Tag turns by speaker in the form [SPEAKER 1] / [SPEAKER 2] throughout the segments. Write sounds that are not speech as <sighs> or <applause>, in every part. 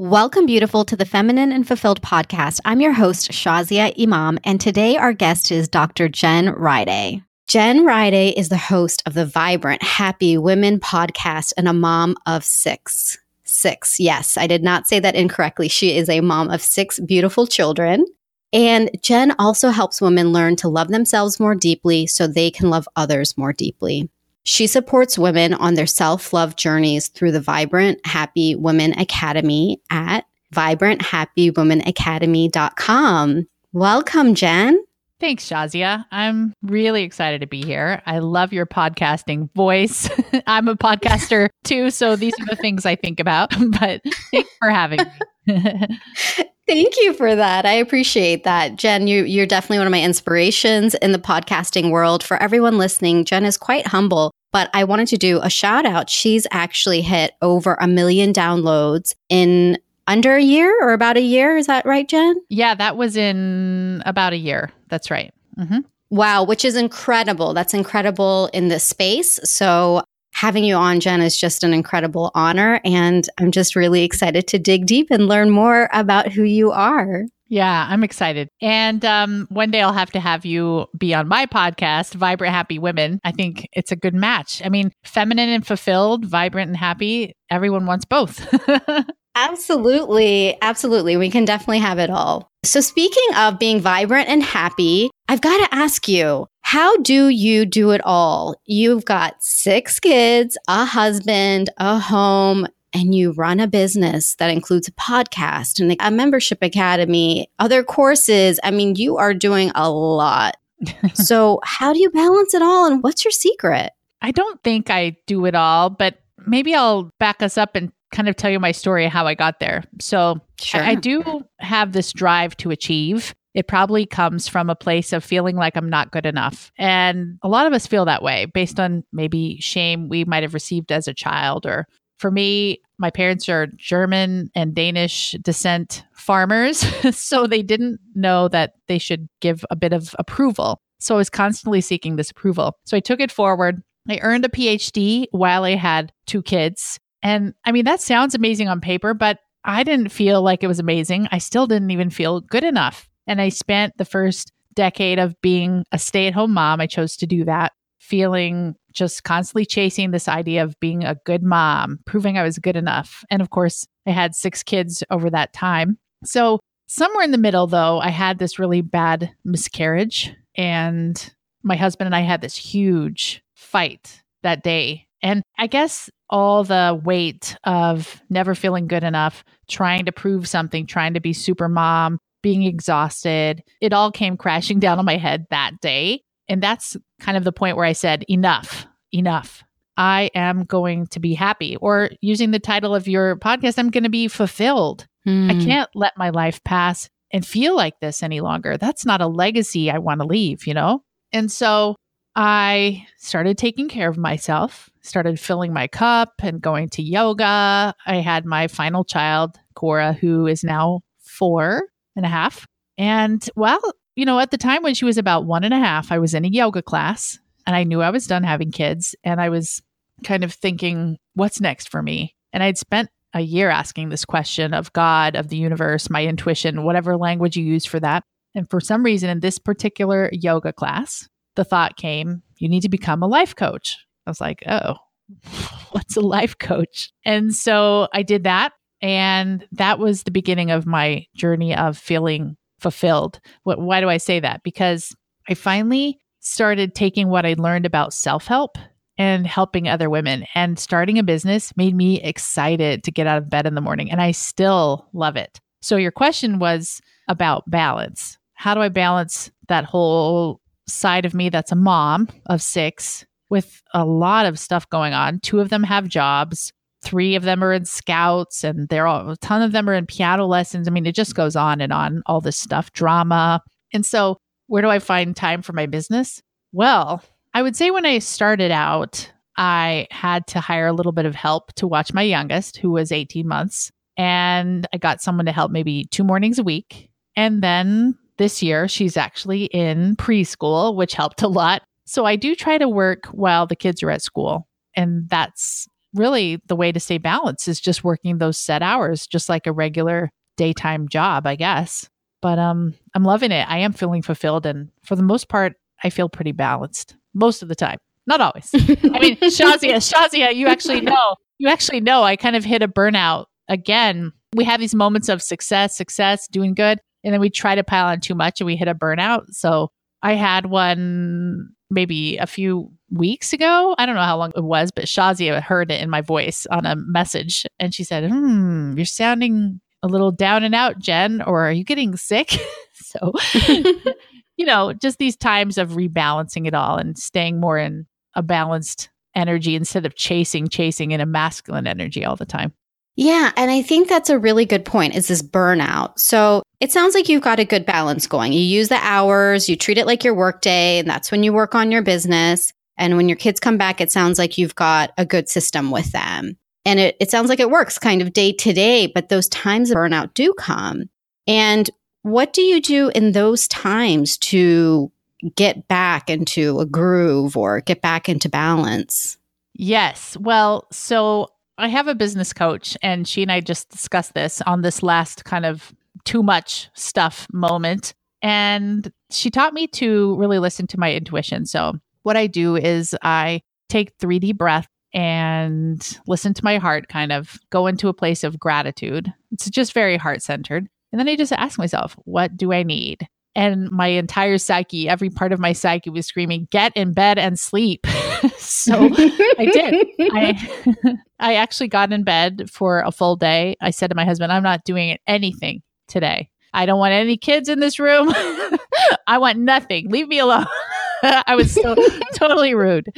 [SPEAKER 1] Welcome, beautiful, to the Feminine and Fulfilled podcast. I'm your host, Shazia Imam, and today our guest is Dr. Jen Riday. Jen Riday is the host of the Vibrant Happy Women podcast and a mom of six. Six, yes, I did not say that incorrectly. She is a mom of six beautiful children. And Jen also helps women learn to love themselves more deeply so they can love others more deeply. She supports women on their self love journeys through the Vibrant Happy Women Academy at vibranthappywomenacademy.com. Welcome, Jen.
[SPEAKER 2] Thanks, Shazia. I'm really excited to be here. I love your podcasting voice. <laughs> I'm a podcaster <laughs> too, so these are the things I think about. <laughs> But thanks for having me.
[SPEAKER 1] Thank you for that. I appreciate that. Jen, you, you're definitely one of my inspirations in the podcasting world. For everyone listening, Jen is quite humble, but I wanted to do a shout out. She's actually hit over a million downloads in under a year or about a year. Is that right, Jen?
[SPEAKER 2] Yeah, that was in about a year. That's right.
[SPEAKER 1] Mm-hmm. Wow, which is incredible. That's incredible in this space. So having you on, Jen, is just an incredible honor. And I'm just really excited to dig deep and learn more about who you are.
[SPEAKER 2] Yeah, I'm excited. And um, one day I'll have to have you be on my podcast, Vibrant Happy Women. I think it's a good match. I mean, feminine and fulfilled, vibrant and happy. Everyone wants both. <laughs>
[SPEAKER 1] absolutely. Absolutely. We can definitely have it all. So, speaking of being vibrant and happy, I've got to ask you, how do you do it all? You've got six kids, a husband, a home, and you run a business that includes a podcast and a membership academy, other courses. I mean, you are doing a lot. <laughs> so, how do you balance it all and what's your secret?
[SPEAKER 2] I don't think I do it all, but maybe I'll back us up and kind of tell you my story how I got there. So, sure. I, I do have this drive to achieve it probably comes from a place of feeling like I'm not good enough. And a lot of us feel that way based on maybe shame we might have received as a child. Or for me, my parents are German and Danish descent farmers. <laughs> so they didn't know that they should give a bit of approval. So I was constantly seeking this approval. So I took it forward. I earned a PhD while I had two kids. And I mean, that sounds amazing on paper, but I didn't feel like it was amazing. I still didn't even feel good enough. And I spent the first decade of being a stay at home mom. I chose to do that, feeling just constantly chasing this idea of being a good mom, proving I was good enough. And of course, I had six kids over that time. So, somewhere in the middle, though, I had this really bad miscarriage. And my husband and I had this huge fight that day. And I guess all the weight of never feeling good enough, trying to prove something, trying to be super mom, being exhausted. It all came crashing <laughs> down on my head that day. And that's kind of the point where I said, enough, enough. I am going to be happy. Or using the title of your podcast, I'm going to be fulfilled. Hmm. I can't let my life pass and feel like this any longer. That's not a legacy I want to leave, you know? And so I started taking care of myself, started filling my cup and going to yoga. I had my final child, Cora, who is now four and a half. And well, you know, at the time when she was about one and a half, I was in a yoga class and I knew I was done having kids. And I was kind of thinking, what's next for me? And I'd spent a year asking this question of God, of the universe, my intuition, whatever language you use for that. And for some reason, in this particular yoga class, the thought came, you need to become a life coach. I was like, oh, <laughs> what's a life coach? And so I did that. And that was the beginning of my journey of feeling fulfilled. What, why do I say that? Because I finally started taking what I learned about self help and helping other women. And starting a business made me excited to get out of bed in the morning. And I still love it. So, your question was about balance. How do I balance that whole side of me that's a mom of six with a lot of stuff going on? Two of them have jobs three of them are in scouts and there are all a ton of them are in piano lessons. I mean, it just goes on and on, all this stuff, drama. And so, where do I find time for my business? Well, I would say when I started out, I had to hire a little bit of help to watch my youngest, who was 18 months. And I got someone to help maybe two mornings a week. And then this year, she's actually in preschool, which helped a lot. So I do try to work while the kids are at school. And that's really the way to stay balanced is just working those set hours, just like a regular daytime job, I guess. But um, I'm loving it. I am feeling fulfilled, and for the most part, I feel pretty balanced most of the time. Not always. I mean, <laughs> Shazia, Shazia, you actually know, you actually know. I kind of hit a burnout again. We have these moments of success, success, doing good, and then we try to pile on too much, and we hit a burnout. So I had one maybe a few weeks ago. I don't know how long it was, but Shazia heard it in my voice on a message, and she said, "Hmm, you're sounding a little down and out, Jen, or are you getting sick?" <laughs> so, <laughs> you know, just these times of rebalancing it all and staying more in a balanced energy instead of chasing, chasing in a masculine energy all the time.
[SPEAKER 1] Yeah, and I think that's a really good point is this burnout. So it sounds like you've got a good balance going. You use the hours, you treat it like your workday, and that's when you work on your business. And when your kids come back, it sounds like you've got a good system with them. And it, it sounds like it works kind of day to day, but those times of burnout do come. And what do you do in those times to get back into a groove or get back into balance?
[SPEAKER 2] Yes. Well, so I have a business coach, and she and I just discussed this on this last kind of too much stuff moment. And she taught me to really listen to my intuition. So, what I do is I take three deep breaths and listen to my heart, kind of go into a place of gratitude. It's just very heart centered. And then I just ask myself, what do I need? And my entire psyche, every part of my psyche was screaming, get in bed and sleep. <laughs> so I did. I, <laughs> I actually got in bed for a full day. I said to my husband, I'm not doing anything today. I don't want any kids in this room. <laughs> I want nothing. Leave me alone. I was so totally rude.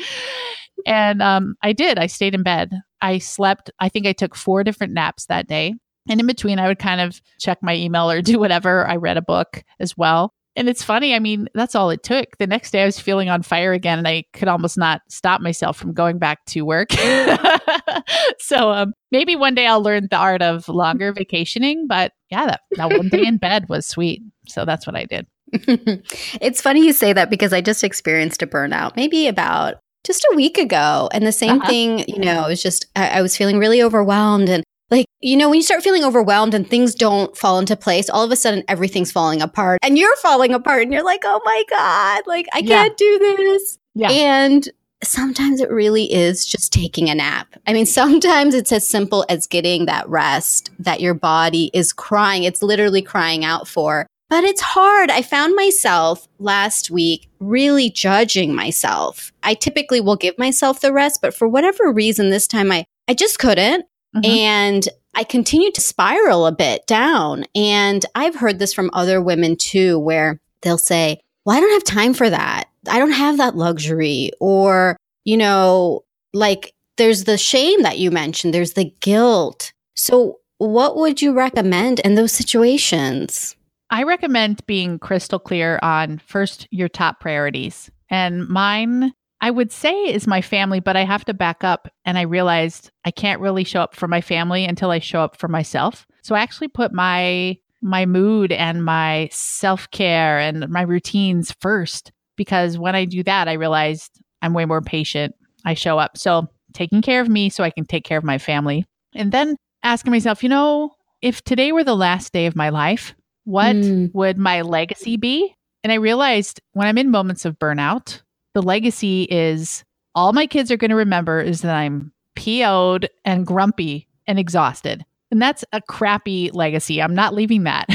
[SPEAKER 2] And um, I did. I stayed in bed. I slept. I think I took four different naps that day. And in between, I would kind of check my email or <laughs> do whatever. I read a book as well. And it's funny. I mean, that's all it took. The next day, I was feeling on fire again, and I could almost not stop myself from going back to work. <laughs> so um, maybe one day I'll learn the art of longer vacationing. But yeah, that, that one day in bed was sweet. So that's what I did. <laughs>
[SPEAKER 1] it's funny you say that because I just experienced a burnout maybe about just a week ago. And the same uh-huh. thing, you know, it was just, I, I was feeling really overwhelmed and like, you know, when you start feeling overwhelmed and things don't fall into place, all of a sudden everything's falling apart and you're falling apart and you're like, oh my God, like I can't do this. Yeah. And sometimes it really is just taking a nap. I mean, sometimes it's as simple as getting that rest that your body is crying. It's literally crying out for. But it's hard. I found myself last week really judging myself. I typically will give myself the rest, but for whatever reason this time I I just couldn't. Mm-hmm. And I continued to spiral a bit down. And I've heard this from other women too, where they'll say, Well, I don't have time for that. I don't have that luxury. Or, you know, like there's the shame that you mentioned, there's the guilt. So, what would you recommend in those situations?
[SPEAKER 2] I recommend being crystal clear on first your top priorities. And mine I would say is my family, but I have to back up. And I realized I can't really show up for my family until I show up for myself. So I actually put my my mood and my self-care and my routines first because when I do that, I realized I'm way more patient. I show up. So taking care of me so I can take care of my family. And then asking myself, you know, if today were the last day of my life, what mm. would my legacy be? And I realized when I'm in moments of burnout, the legacy is all my kids are going to remember is that I'm PO'd and grumpy and exhausted. And that's a crappy legacy. I'm not leaving that.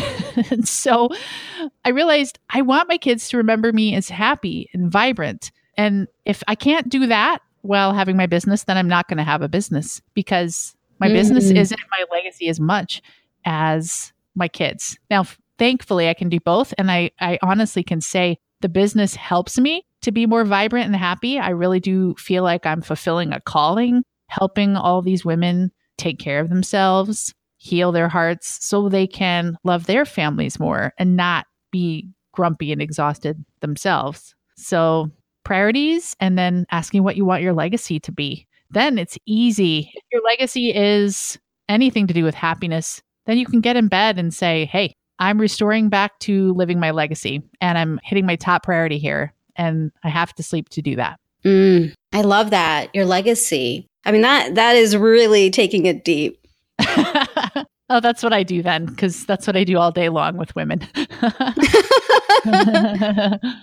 [SPEAKER 2] <laughs> and so I realized I want my kids to remember me as happy and vibrant. And if I can't do that while having my business, then I'm not going to have a business because my mm. business isn't my legacy as much as my kids. Now, thankfully, I can do both. And I, I honestly can say the business helps me to be more vibrant and happy. I really do feel like I'm fulfilling a calling, helping all these women take care of themselves, heal their hearts so they can love their families more and not be grumpy and exhausted themselves. So, priorities and then asking what you want your legacy to be. Then it's easy. If your legacy is anything to do with happiness, then you can get in bed and say, Hey, I'm restoring back to living my legacy and I'm hitting my top priority here and I have to sleep to do that.
[SPEAKER 1] Mm, I love that. Your legacy. I mean that that is really taking it deep. <laughs>
[SPEAKER 2] oh, that's what I do then, because that's what I do all day long with women. <laughs>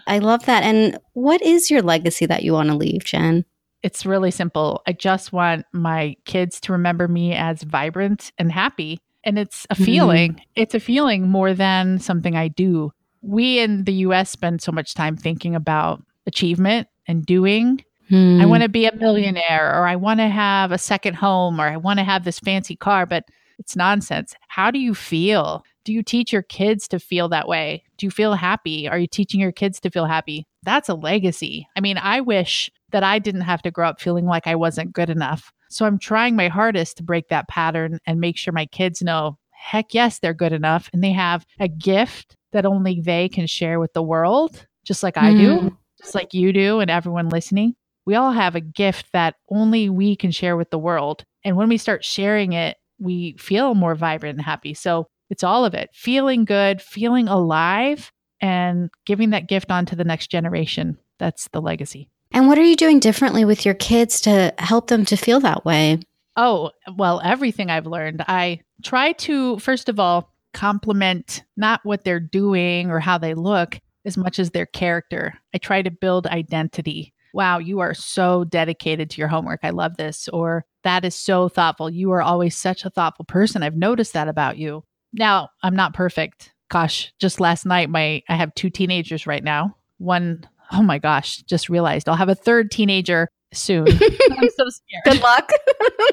[SPEAKER 1] I love that. And what is your legacy that you want to leave, Jen?
[SPEAKER 2] It's really simple. I just want my kids to remember me as vibrant and happy. And it's a mm-hmm. feeling. Mm-hmm. It's a feeling more than something I do. We in the US spend so much time thinking about achievement and doing. Mm. I want to be a millionaire or I want to have a second home or I want to have this fancy car, but it's nonsense. How do you feel? Do you teach your kids to feel that way? Do you feel happy? Are you teaching your kids to feel happy? That's a legacy. I mean, I wish that I didn't have to grow up feeling like I wasn't good enough. So I'm trying my hardest to break that pattern and make sure my kids know, heck yes, they're good enough and they have a gift that only they can share with the world, just like I do, mm. just like you do, and everyone listening. We all have a gift that only we can share with the world. And when we start sharing it, we feel more vibrant and happy. So it's all of it feeling good, feeling alive, and giving that gift on to the next generation. That's the legacy.
[SPEAKER 1] And what are you doing differently with your kids to help them to feel that way?
[SPEAKER 2] Oh, well, everything I've learned. I try to, first of all, compliment not what they're doing or how they look as much as their character. I try to build identity. Wow, you are so dedicated to your homework. I love this. Or that is so thoughtful. You are always such a thoughtful person. I've noticed that about you. Now, I'm not perfect. Gosh, just last night my I have two teenagers right now. One, oh my gosh, just realized I'll have a third teenager soon. <laughs> I'm so
[SPEAKER 1] scared. Good luck.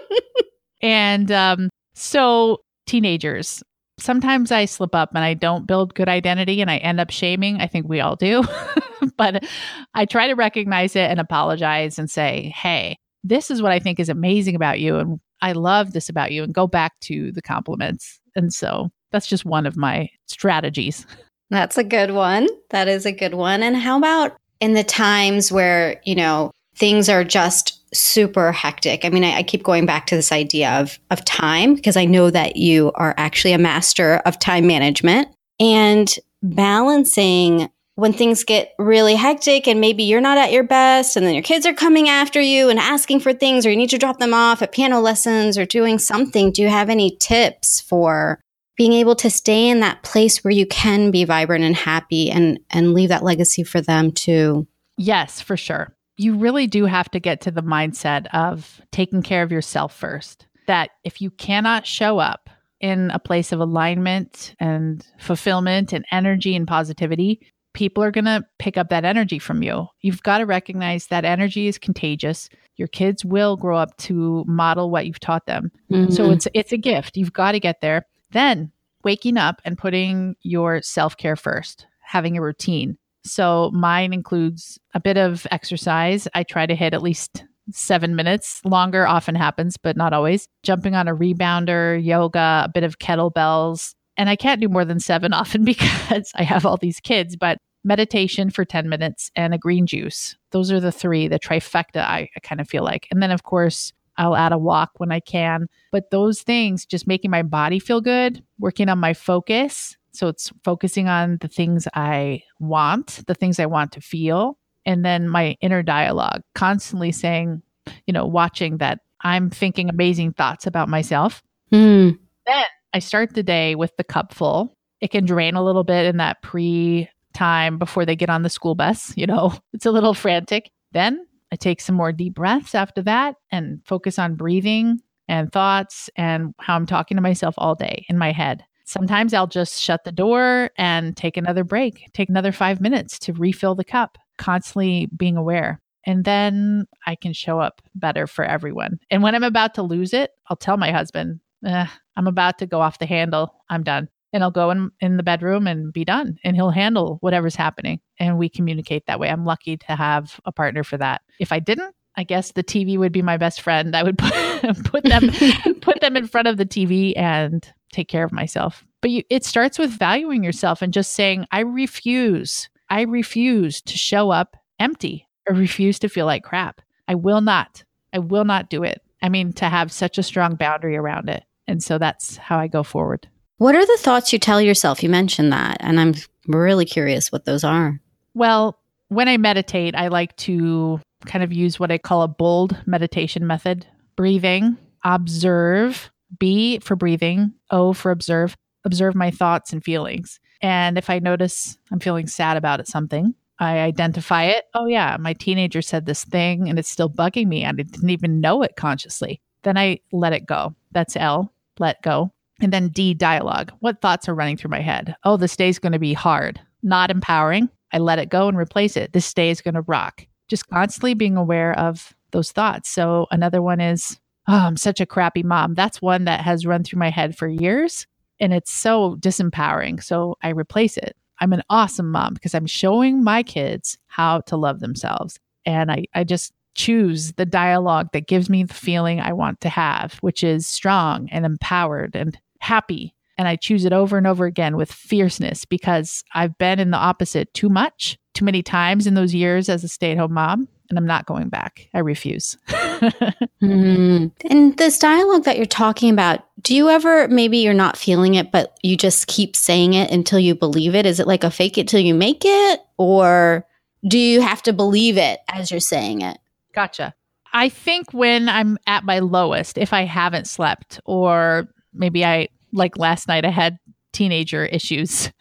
[SPEAKER 1] <laughs>
[SPEAKER 2] and um so teenagers, sometimes I slip up and I don't build good identity and I end up shaming. I think we all do. <laughs> but I try to recognize it and apologize and say, "Hey, this is what I think is amazing about you and I love this about you and go back to the compliments. And so that's just one of my strategies.
[SPEAKER 1] That's a good one. That is a good one. And how about in the times where, you know, things are just super hectic? I mean, I, I keep going back to this idea of, of time because I know that you are actually a master of time management and balancing when things get really hectic and maybe you're not at your best and then your kids are coming after you and asking for things or you need to drop them off at piano lessons or doing something, do you have any tips for being able to stay in that place where you can be vibrant and happy and and leave that legacy for them too?
[SPEAKER 2] Yes, for sure. You really do have to get to the mindset of taking care of yourself first. That if you cannot show up in a place of alignment and fulfillment and energy and positivity, people are going to pick up that energy from you. You've got to recognize that energy is contagious. Your kids will grow up to model what you've taught them. Mm-hmm. So it's it's a gift. You've got to get there. Then waking up and putting your self-care first, having a routine. So mine includes a bit of exercise. I try to hit at least seven minutes. Longer often happens, but not always. Jumping on a rebounder, yoga, a bit of kettlebells, and I can't do more than seven <laughs> often because I have all these kids, but meditation for 10 minutes and a green juice. Those are the three, the trifecta, I, I kind of feel like. And then, of course, I'll add a walk when I can. But those things, just making my body feel good, working on my focus. So it's focusing on the things I want, the things I want to feel, and then my inner dialogue, constantly saying, you know, watching that I'm thinking amazing thoughts about myself. Mm. Then I start the day with the cup full. It can drain a little bit in that pre time before they get on the school bus. <laughs> You know, it's a little frantic. Then I take some more deep breaths after that and focus on breathing and thoughts and how I'm talking to myself all day in my head. Sometimes I'll just shut the door and take another break, take another five minutes to refill the cup, constantly being aware. And then I can show up better for everyone. And when I'm about to lose it, I'll tell my husband, eh, I'm about to go off the handle. I'm done. And I'll go in, in the bedroom and be done. And he'll handle whatever's happening. And we communicate that way. I'm lucky to have a partner for that. If I didn't, I guess the TV would be my best friend. I would <laughs> put, put them <laughs> put them in front of the TV and take care of myself. But you, it starts with valuing yourself and just saying, I refuse. I refuse to show up empty. I refuse to feel like crap. I will not. I will not do it. I mean, to have such a strong boundary around it. And so that's how I go forward.
[SPEAKER 1] What are the thoughts you tell yourself? You mentioned that, and I'm really curious what those are.
[SPEAKER 2] Well, when I meditate, I like to kind of use what I call a bold meditation method. breathing, observe, B for breathing, O for observe, observe my thoughts and feelings. And if I notice I'm feeling sad about it, something, I identify it. Oh, yeah, my teenager said this thing and it's still bugging me. And I didn't even know it consciously. Then I let it go. That's L, let go. And then D, dialogue. What thoughts are running through my head? Oh, this day's going to be hard, not empowering. I let it go and replace it. This day is going to rock. Just constantly being aware of those thoughts. So another one is, oh, I'm such a crappy mom. That's one that has run through my head for years and it's so disempowering. So I replace it. I'm an awesome mom because I'm showing my kids how to love themselves. And I, I just choose the dialogue that gives me the feeling I want to have, which is strong and empowered and happy. And I choose it over and over again with fierceness because I've been in the opposite too much, too many times in those years as a stay at home mom and I'm not going back. I refuse. <laughs>
[SPEAKER 1] mm. And this dialogue that you're talking about, do you ever, maybe you're not feeling it, but you just keep saying it until you believe it? Is it like a fake it till you make it? Or do you have to believe it as you're saying it?
[SPEAKER 2] Gotcha. I think when I'm at my lowest, if I haven't slept, or maybe I, like last night, I had teenager issues,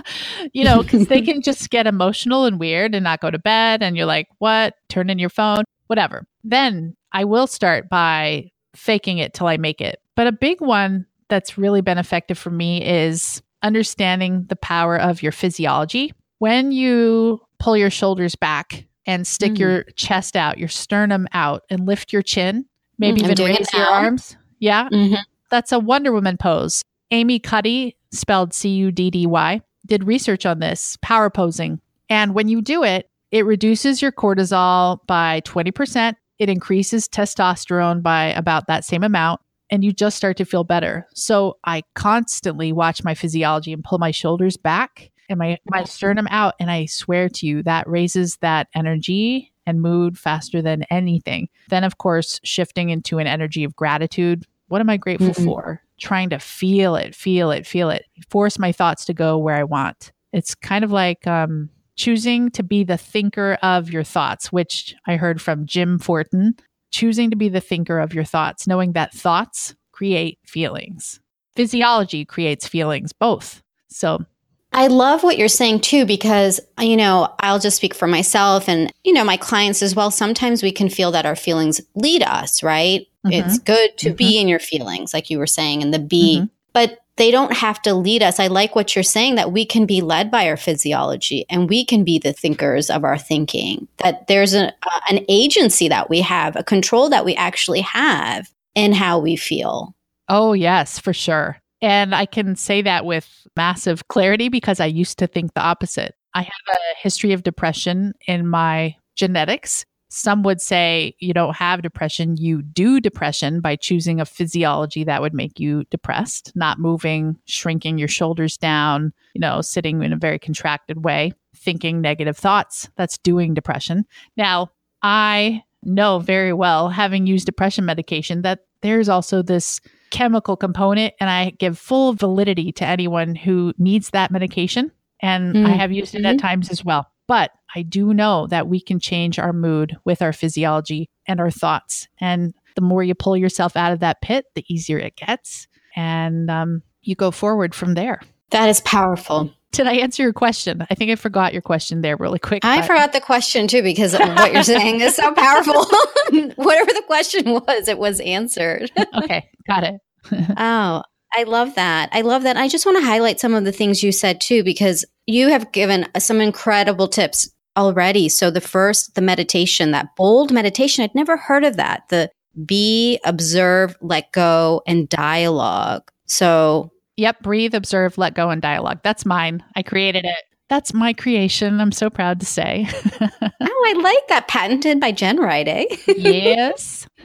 [SPEAKER 2] <laughs> you know, because they <laughs> can just get emotional and weird and not go to bed. And you're like, what? Turn in your phone, whatever. Then I will start by faking it till I make it. But a big one that's really been effective for me is understanding the power of your physiology. When you pull your shoulders back and stick mm. your chest out, your sternum out, and lift your chin, maybe mm, even raise your arms. Yeah. Mm-hmm. That's a Wonder Woman pose. Amy Cuddy spelled C U D D Y, did research on this power posing. And when you do it, it reduces your cortisol by 20%. It increases testosterone by about that same amount. And you just start to feel better. So I constantly watch my physiology and pull my shoulders back and my, my sternum out. And I swear to you, that raises that energy and mood faster than anything. Then, of course, shifting into an energy of gratitude. What am I grateful mm-hmm. for? Trying to feel it, feel it, feel it, force my thoughts to go where I want. It's kind of like um, choosing to be the thinker of your thoughts, which I heard from Jim Fortin. Choosing to be the thinker of your thoughts, knowing that thoughts create feelings. Physiology creates feelings, both. So
[SPEAKER 1] I love what you're saying too, because, you know, I'll just speak for myself and, you know, my clients as well. Sometimes we can feel that our feelings lead us, right? Mm-hmm. It's good to mm-hmm. be in your feelings, like you were saying, and the be, mm-hmm. but they don't have to lead us. I like what you're saying that we can be led by our physiology and we can be the thinkers of our thinking, that there's a, uh, an agency that we have, a control that we actually have in how we feel.
[SPEAKER 2] Oh, yes, for sure. And I can say that with massive clarity because I used to think the opposite. I have a history of depression in my genetics. Some would say you don't have depression, you do depression by choosing a physiology that would make you depressed, not moving, shrinking your shoulders down, you know, sitting in a very contracted way, thinking negative thoughts. That's doing depression. Now, I know very well, having used depression medication, that there's also this chemical component and I give full validity to anyone who needs that medication. And mm-hmm. I have used it at mm-hmm. times as well. But I do know that we can change our mood with our physiology and our thoughts. And the more you pull yourself out of that pit, the easier it gets. And um, you go forward from there.
[SPEAKER 1] That is powerful.
[SPEAKER 2] Did I answer your question? I think I forgot your question there really quick.
[SPEAKER 1] I but. forgot the question too because what you're saying is so powerful. <laughs> Whatever the question was, it was answered. <laughs>
[SPEAKER 2] okay, got it. <laughs>
[SPEAKER 1] oh, I love that. I love that. I just want to highlight some of the things you said too because you have given some incredible tips already. So the first, the meditation, that bold meditation, I'd never heard of that. The be, observe, let go, and dialogue. So
[SPEAKER 2] Yep, breathe, observe, let go, and dialogue. That's mine. I created it. That's my creation. I'm so proud to say. <laughs>
[SPEAKER 1] oh, I like that. Patented by Jen Riday.
[SPEAKER 2] yes. <laughs> <laughs>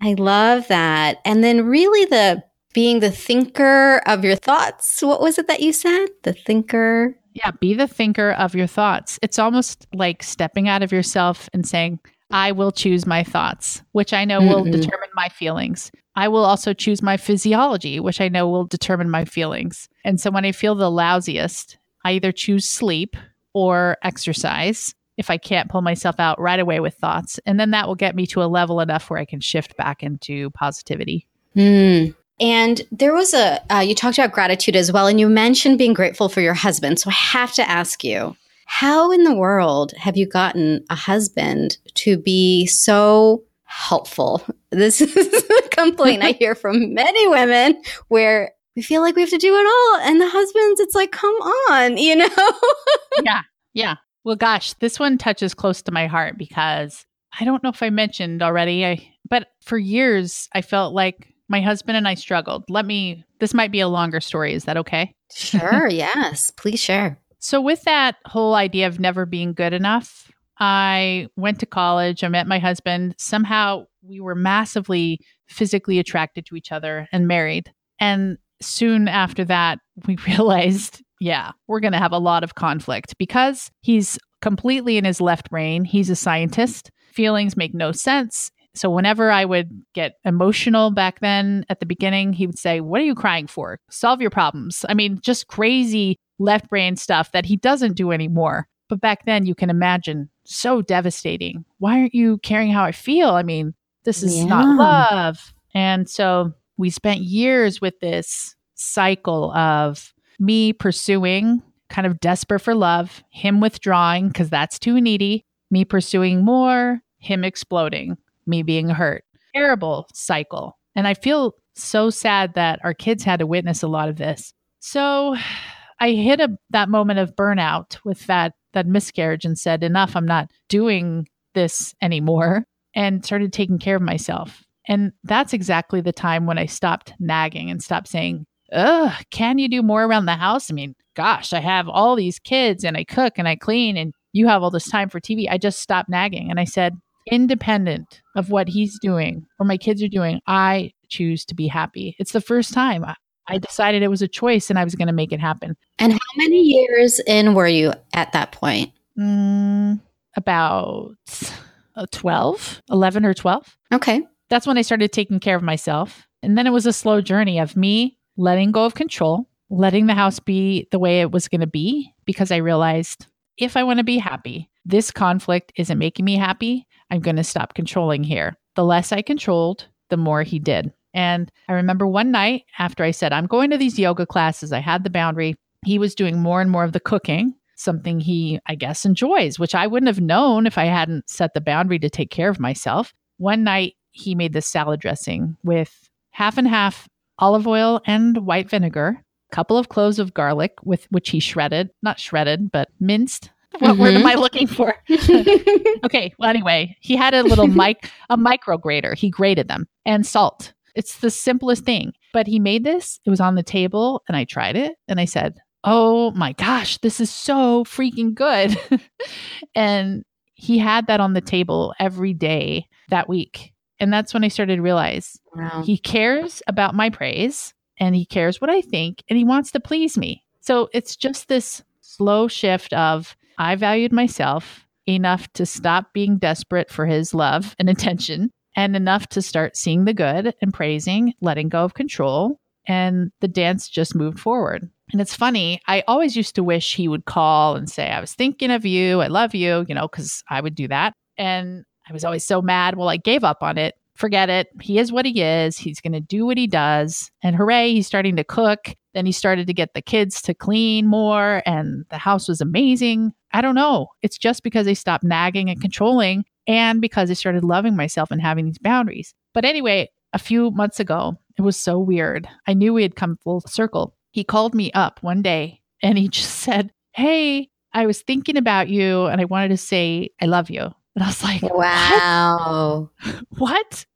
[SPEAKER 1] I love that. And then, really, the being the thinker of your thoughts. What was it that you said? The thinker.
[SPEAKER 2] Yeah, be the thinker of your thoughts. It's almost like stepping out of yourself and saying, I will choose my thoughts, which I know mm will determine my feelings. I will also choose my physiology, which I know will determine my feelings. And so when I feel the lousiest, I either choose sleep or exercise. if I can't pull myself out right away with thoughts. And then that will get me to a level enough where I can shift back into positivity.
[SPEAKER 1] Mm. And there was a, uh, you talked about gratitude as well, and you mentioned being grateful for your husband. So I have to ask you, how in the world have you gotten a husband to be so helpful? This <laughs> is a complaint I hear from many women where we feel like we have to do it all. And the husbands, it's like, come on, you know? <laughs>
[SPEAKER 2] yeah. Yeah. Well, gosh, this one touches close to my heart because I don't know if I mentioned already, I, but for years I felt like my husband and I struggled. Let me, this might be a longer story. Is that okay?
[SPEAKER 1] Sure. <laughs> yes. Please share.
[SPEAKER 2] So, with that whole idea of never being good enough, I went to college. I met my husband. Somehow we were massively physically attracted to each other and married. And soon after that, we <laughs> realized, yeah, we're going to have a lot of conflict because he's completely in his left brain. He's a scientist. Feelings make no sense. So whenever I would get emotional back then at the beginning, he would say, What are you crying for? Solve your problems. I mean, just crazy left brain stuff that he doesn't do anymore. But back then, you can imagine so devastating. Why aren't you caring how I feel? I mean, this is yeah. not love. And so we spent years with this cycle of me pursuing, kind of desperate for love, him withdrawing because that's too needy, me pursuing more, him exploding me being hurt. Terrible cycle. And I feel so sad that our kids had to witness a lot of this. So <sighs> I hit a, that moment of burnout with that that miscarriage and said, "Enough! I'm not doing this anymore," and started taking care of myself. And that's exactly the time when I stopped nagging and stopped saying, "Ugh, can you do more around the house?" I mean, gosh, I have all these kids and I cook and I clean, and you have all this time for TV. I just stopped nagging and I said, independent of what he's doing or my kids are doing, I choose to be happy. It's the first time I decided it was a choice and I was going to make it happen.
[SPEAKER 1] And how many years in were you at that point?
[SPEAKER 2] Mm, about uh, 12, 11 or 12.
[SPEAKER 1] Okay.
[SPEAKER 2] That's when I started taking care of myself. And then it was a slow journey of me letting go of control, letting the house be the way it was going to be because I realized if I want to be happy, this conflict isn't making me happy. I'm going to stop controlling here. The less I controlled, the more he did. And I remember one night after I said, I'm going to these yoga classes, I had the boundary. He was doing more and more of the cooking, something he, I guess, enjoys, which I wouldn't have known if I hadn't set the boundary to take care of myself. One night, he made this salad dressing with half and half olive oil and white vinegar, a couple of cloves of garlic with which he shredded, not shredded, but minced what mm-hmm. word am I mm-hmm. looking for? <laughs> okay. Well, anyway, he had a little mic, a micro grater. He grated them and salt. It's the simplest thing. But he made this. It was on the table, and I tried it, and I said, "Oh my gosh, this is so freaking good!" <laughs> and he had that on the table every day that week, and that's when I started to realize wow. he cares about my praise, and he cares what I think, and he wants to please me. So it's just this slow shift of I valued myself enough to stop being desperate for his love and attention and enough to start seeing the good and praising, letting go of control. And the dance just moved forward. And it's funny, I always used to wish he would call and say, I was thinking of you, I love you, you know, because I would do that. And I was always so mad. Well, I gave up on it. Forget it. He is what he is. He's going to do what he does. And hooray, he's starting to cook. Then he started to get the kids to clean more, and the house was amazing. I don't know. It's just because they stopped nagging and controlling and because I started loving myself and having these boundaries. But anyway, a few months ago, it was so weird. I knew we had come full circle. He called me up one day and he <laughs> just said, Hey, I was thinking about you and I wanted to say, I love you. And I was like,
[SPEAKER 1] Wow.
[SPEAKER 2] What? <laughs> what?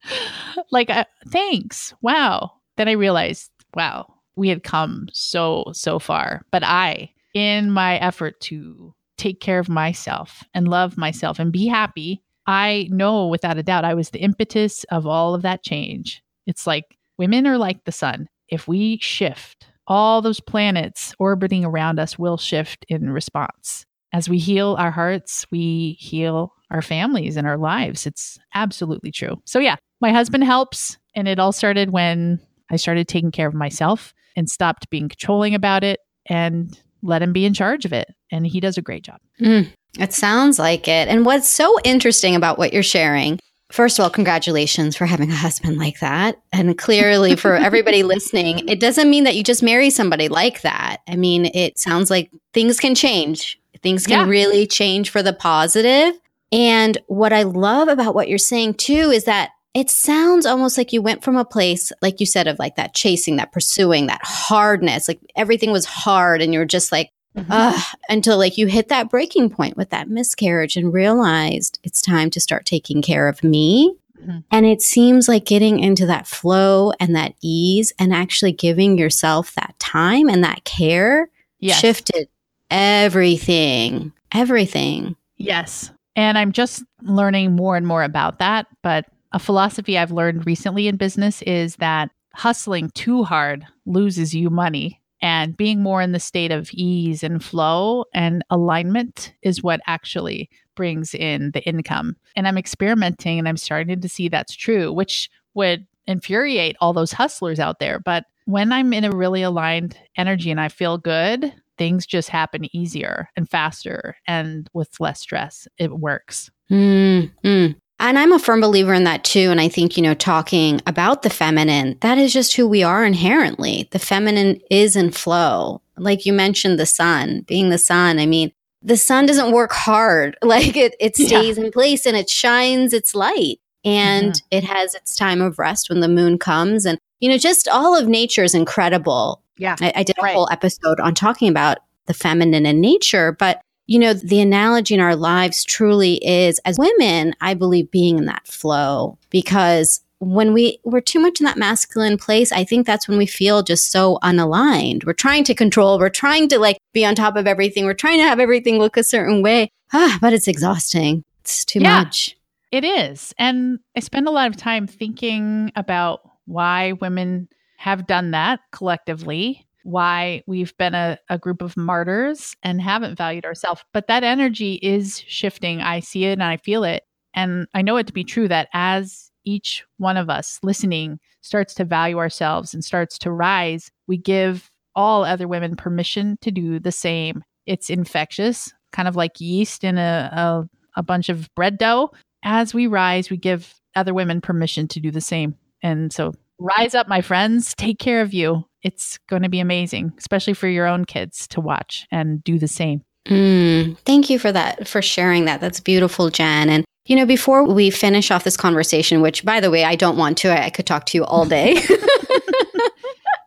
[SPEAKER 2] Like, uh, thanks. Wow. Then I realized, wow, we had come so, so far. But I, in my effort to take care of myself and love myself and be happy, I know without a doubt I was the impetus of all of that change. It's like women are like the sun. If we shift, all those planets orbiting around us will shift in response. As we heal our hearts, we heal our families and our lives. It's absolutely true. So, yeah, my husband helps. And it all started when I started taking care of myself and stopped being controlling about it and let him be in charge of it. And he does a great job.
[SPEAKER 1] Mm. It sounds like it. And what's so interesting about what you're sharing First of all, congratulations for having a husband like that. And clearly, for <laughs> everybody listening, it doesn't mean that you just marry somebody like that. I mean, it sounds like things can change, things can yeah. really change for the positive. And what I love about what you're saying too is that it sounds almost like you went from a place, like you said, of like that chasing, that pursuing, that hardness, like everything was hard and you're just like, mm-hmm. until like you hit that breaking point with that miscarriage and realized it's time to start taking care of me. Mm-hmm. And it seems like getting into that flow and that ease and actually giving yourself that time and that care yes. shifted everything, everything.
[SPEAKER 2] Yes. And I'm just learning more and more about that. But a philosophy I've learned recently in business is that hustling too hard loses you money and being more in the state of ease and flow and alignment is what actually brings in the income. And I'm experimenting and I'm starting to see that's true, which would infuriate all those hustlers out there. But when I'm in a really aligned energy and I feel good, things just happen easier and faster and with less stress. It works.
[SPEAKER 1] Mm-hmm. And I'm a firm believer in that too. And I think, you know, talking about the feminine, that is just who we are inherently. The feminine is in flow. Like you mentioned, the sun, being the sun. I mean, the sun doesn't work hard. <laughs> Like it, it stays yeah. in place and it shines its light. And mm-hmm. it has its time of rest when the moon comes. And, you know, just all of nature is incredible.
[SPEAKER 2] Yeah.
[SPEAKER 1] I, I did a right. whole episode on talking about the feminine in nature, but you know, the analogy in our lives truly is as women, I believe being in that flow because when we we're too much in that masculine place, I think that's when we feel just so unaligned. We're trying to control, we're trying to like be on top of everything, we're trying to have everything look a certain way. Ah, but it's exhausting. It's too yeah, much.
[SPEAKER 2] It is. And I spend a lot of time thinking about why women have done that collectively why we've been a, a group of martyrs and haven't valued ourselves. But that energy is shifting. I see it and I feel it. And I know it to be true that as each one of us listening starts to value ourselves and starts to rise, we give all other women permission to do the same. It's infectious, kind of like yeast in a, a, a bunch of bread dough. As we rise, we give other women permission to do the same. And so rise up, my friends. Take care of you it's going to be amazing, especially for your own kids to watch and do the same.
[SPEAKER 1] Mm, thank you for that, for sharing that. That's beautiful, Jen. And, you know, before we finish off this conversation, which, by the way, I don't want to, I, I could talk to you all day. <laughs>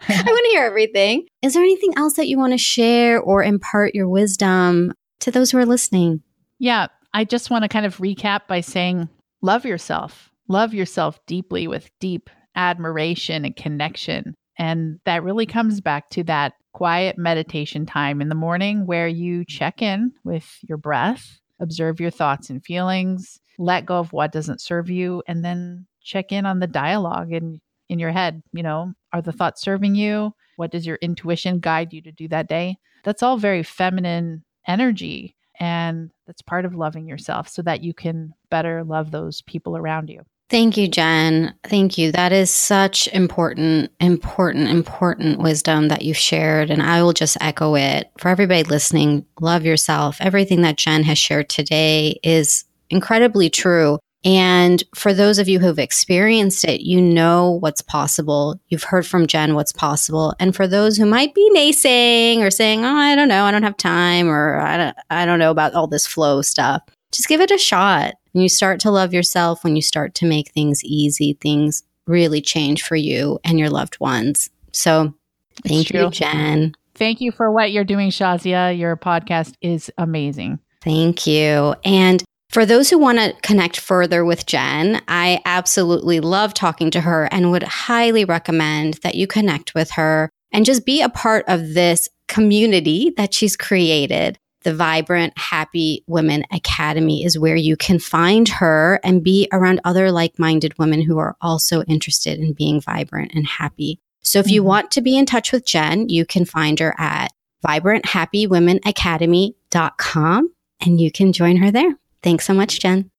[SPEAKER 1] I want to hear everything. Is there anything else that you want to share or impart your wisdom to those who are listening?
[SPEAKER 2] Yeah, I just want to kind of recap by saying love yourself. Love yourself deeply with deep admiration and connection. And that really comes back to that quiet meditation time in the morning where you check in with your breath, observe your thoughts and feelings, let go of what doesn't serve you, and then check in on the dialogue in, in your head. You know, are the thoughts serving you? What does your intuition guide you to do that day? That's all very feminine energy. And that's part of loving yourself so that you can better love those people around you.
[SPEAKER 1] Thank you, Jen. Thank you. That is such important, important, important wisdom that you've shared. And I will just echo it for everybody listening. Love yourself. Everything that Jen has shared today is incredibly true. And for those of you who've experienced it, you know what's possible. You've heard from Jen what's possible. And for those who might be naysaying or saying, oh, I don't know, I don't have time, or I don't, I don't know about all this flow stuff, just give it a shot. When you start to love yourself, when you start to make things easy, things really change for you and your loved ones. So thank you, Jen.
[SPEAKER 2] Thank you for what you're doing, Shazia. Your podcast is amazing.
[SPEAKER 1] Thank you. And for those who want to connect further with Jen, I absolutely love talking to her and would highly recommend that you connect with her and just be a part of this community that she's created the Vibrant Happy Women Academy is where you can find her and be around other like minded women who are also interested in being vibrant and happy. So if you mm-hmm. want to be in touch with Jen, you can find her at vibranthappywomenacademy.com and you can join her there. Thanks so much, Jen.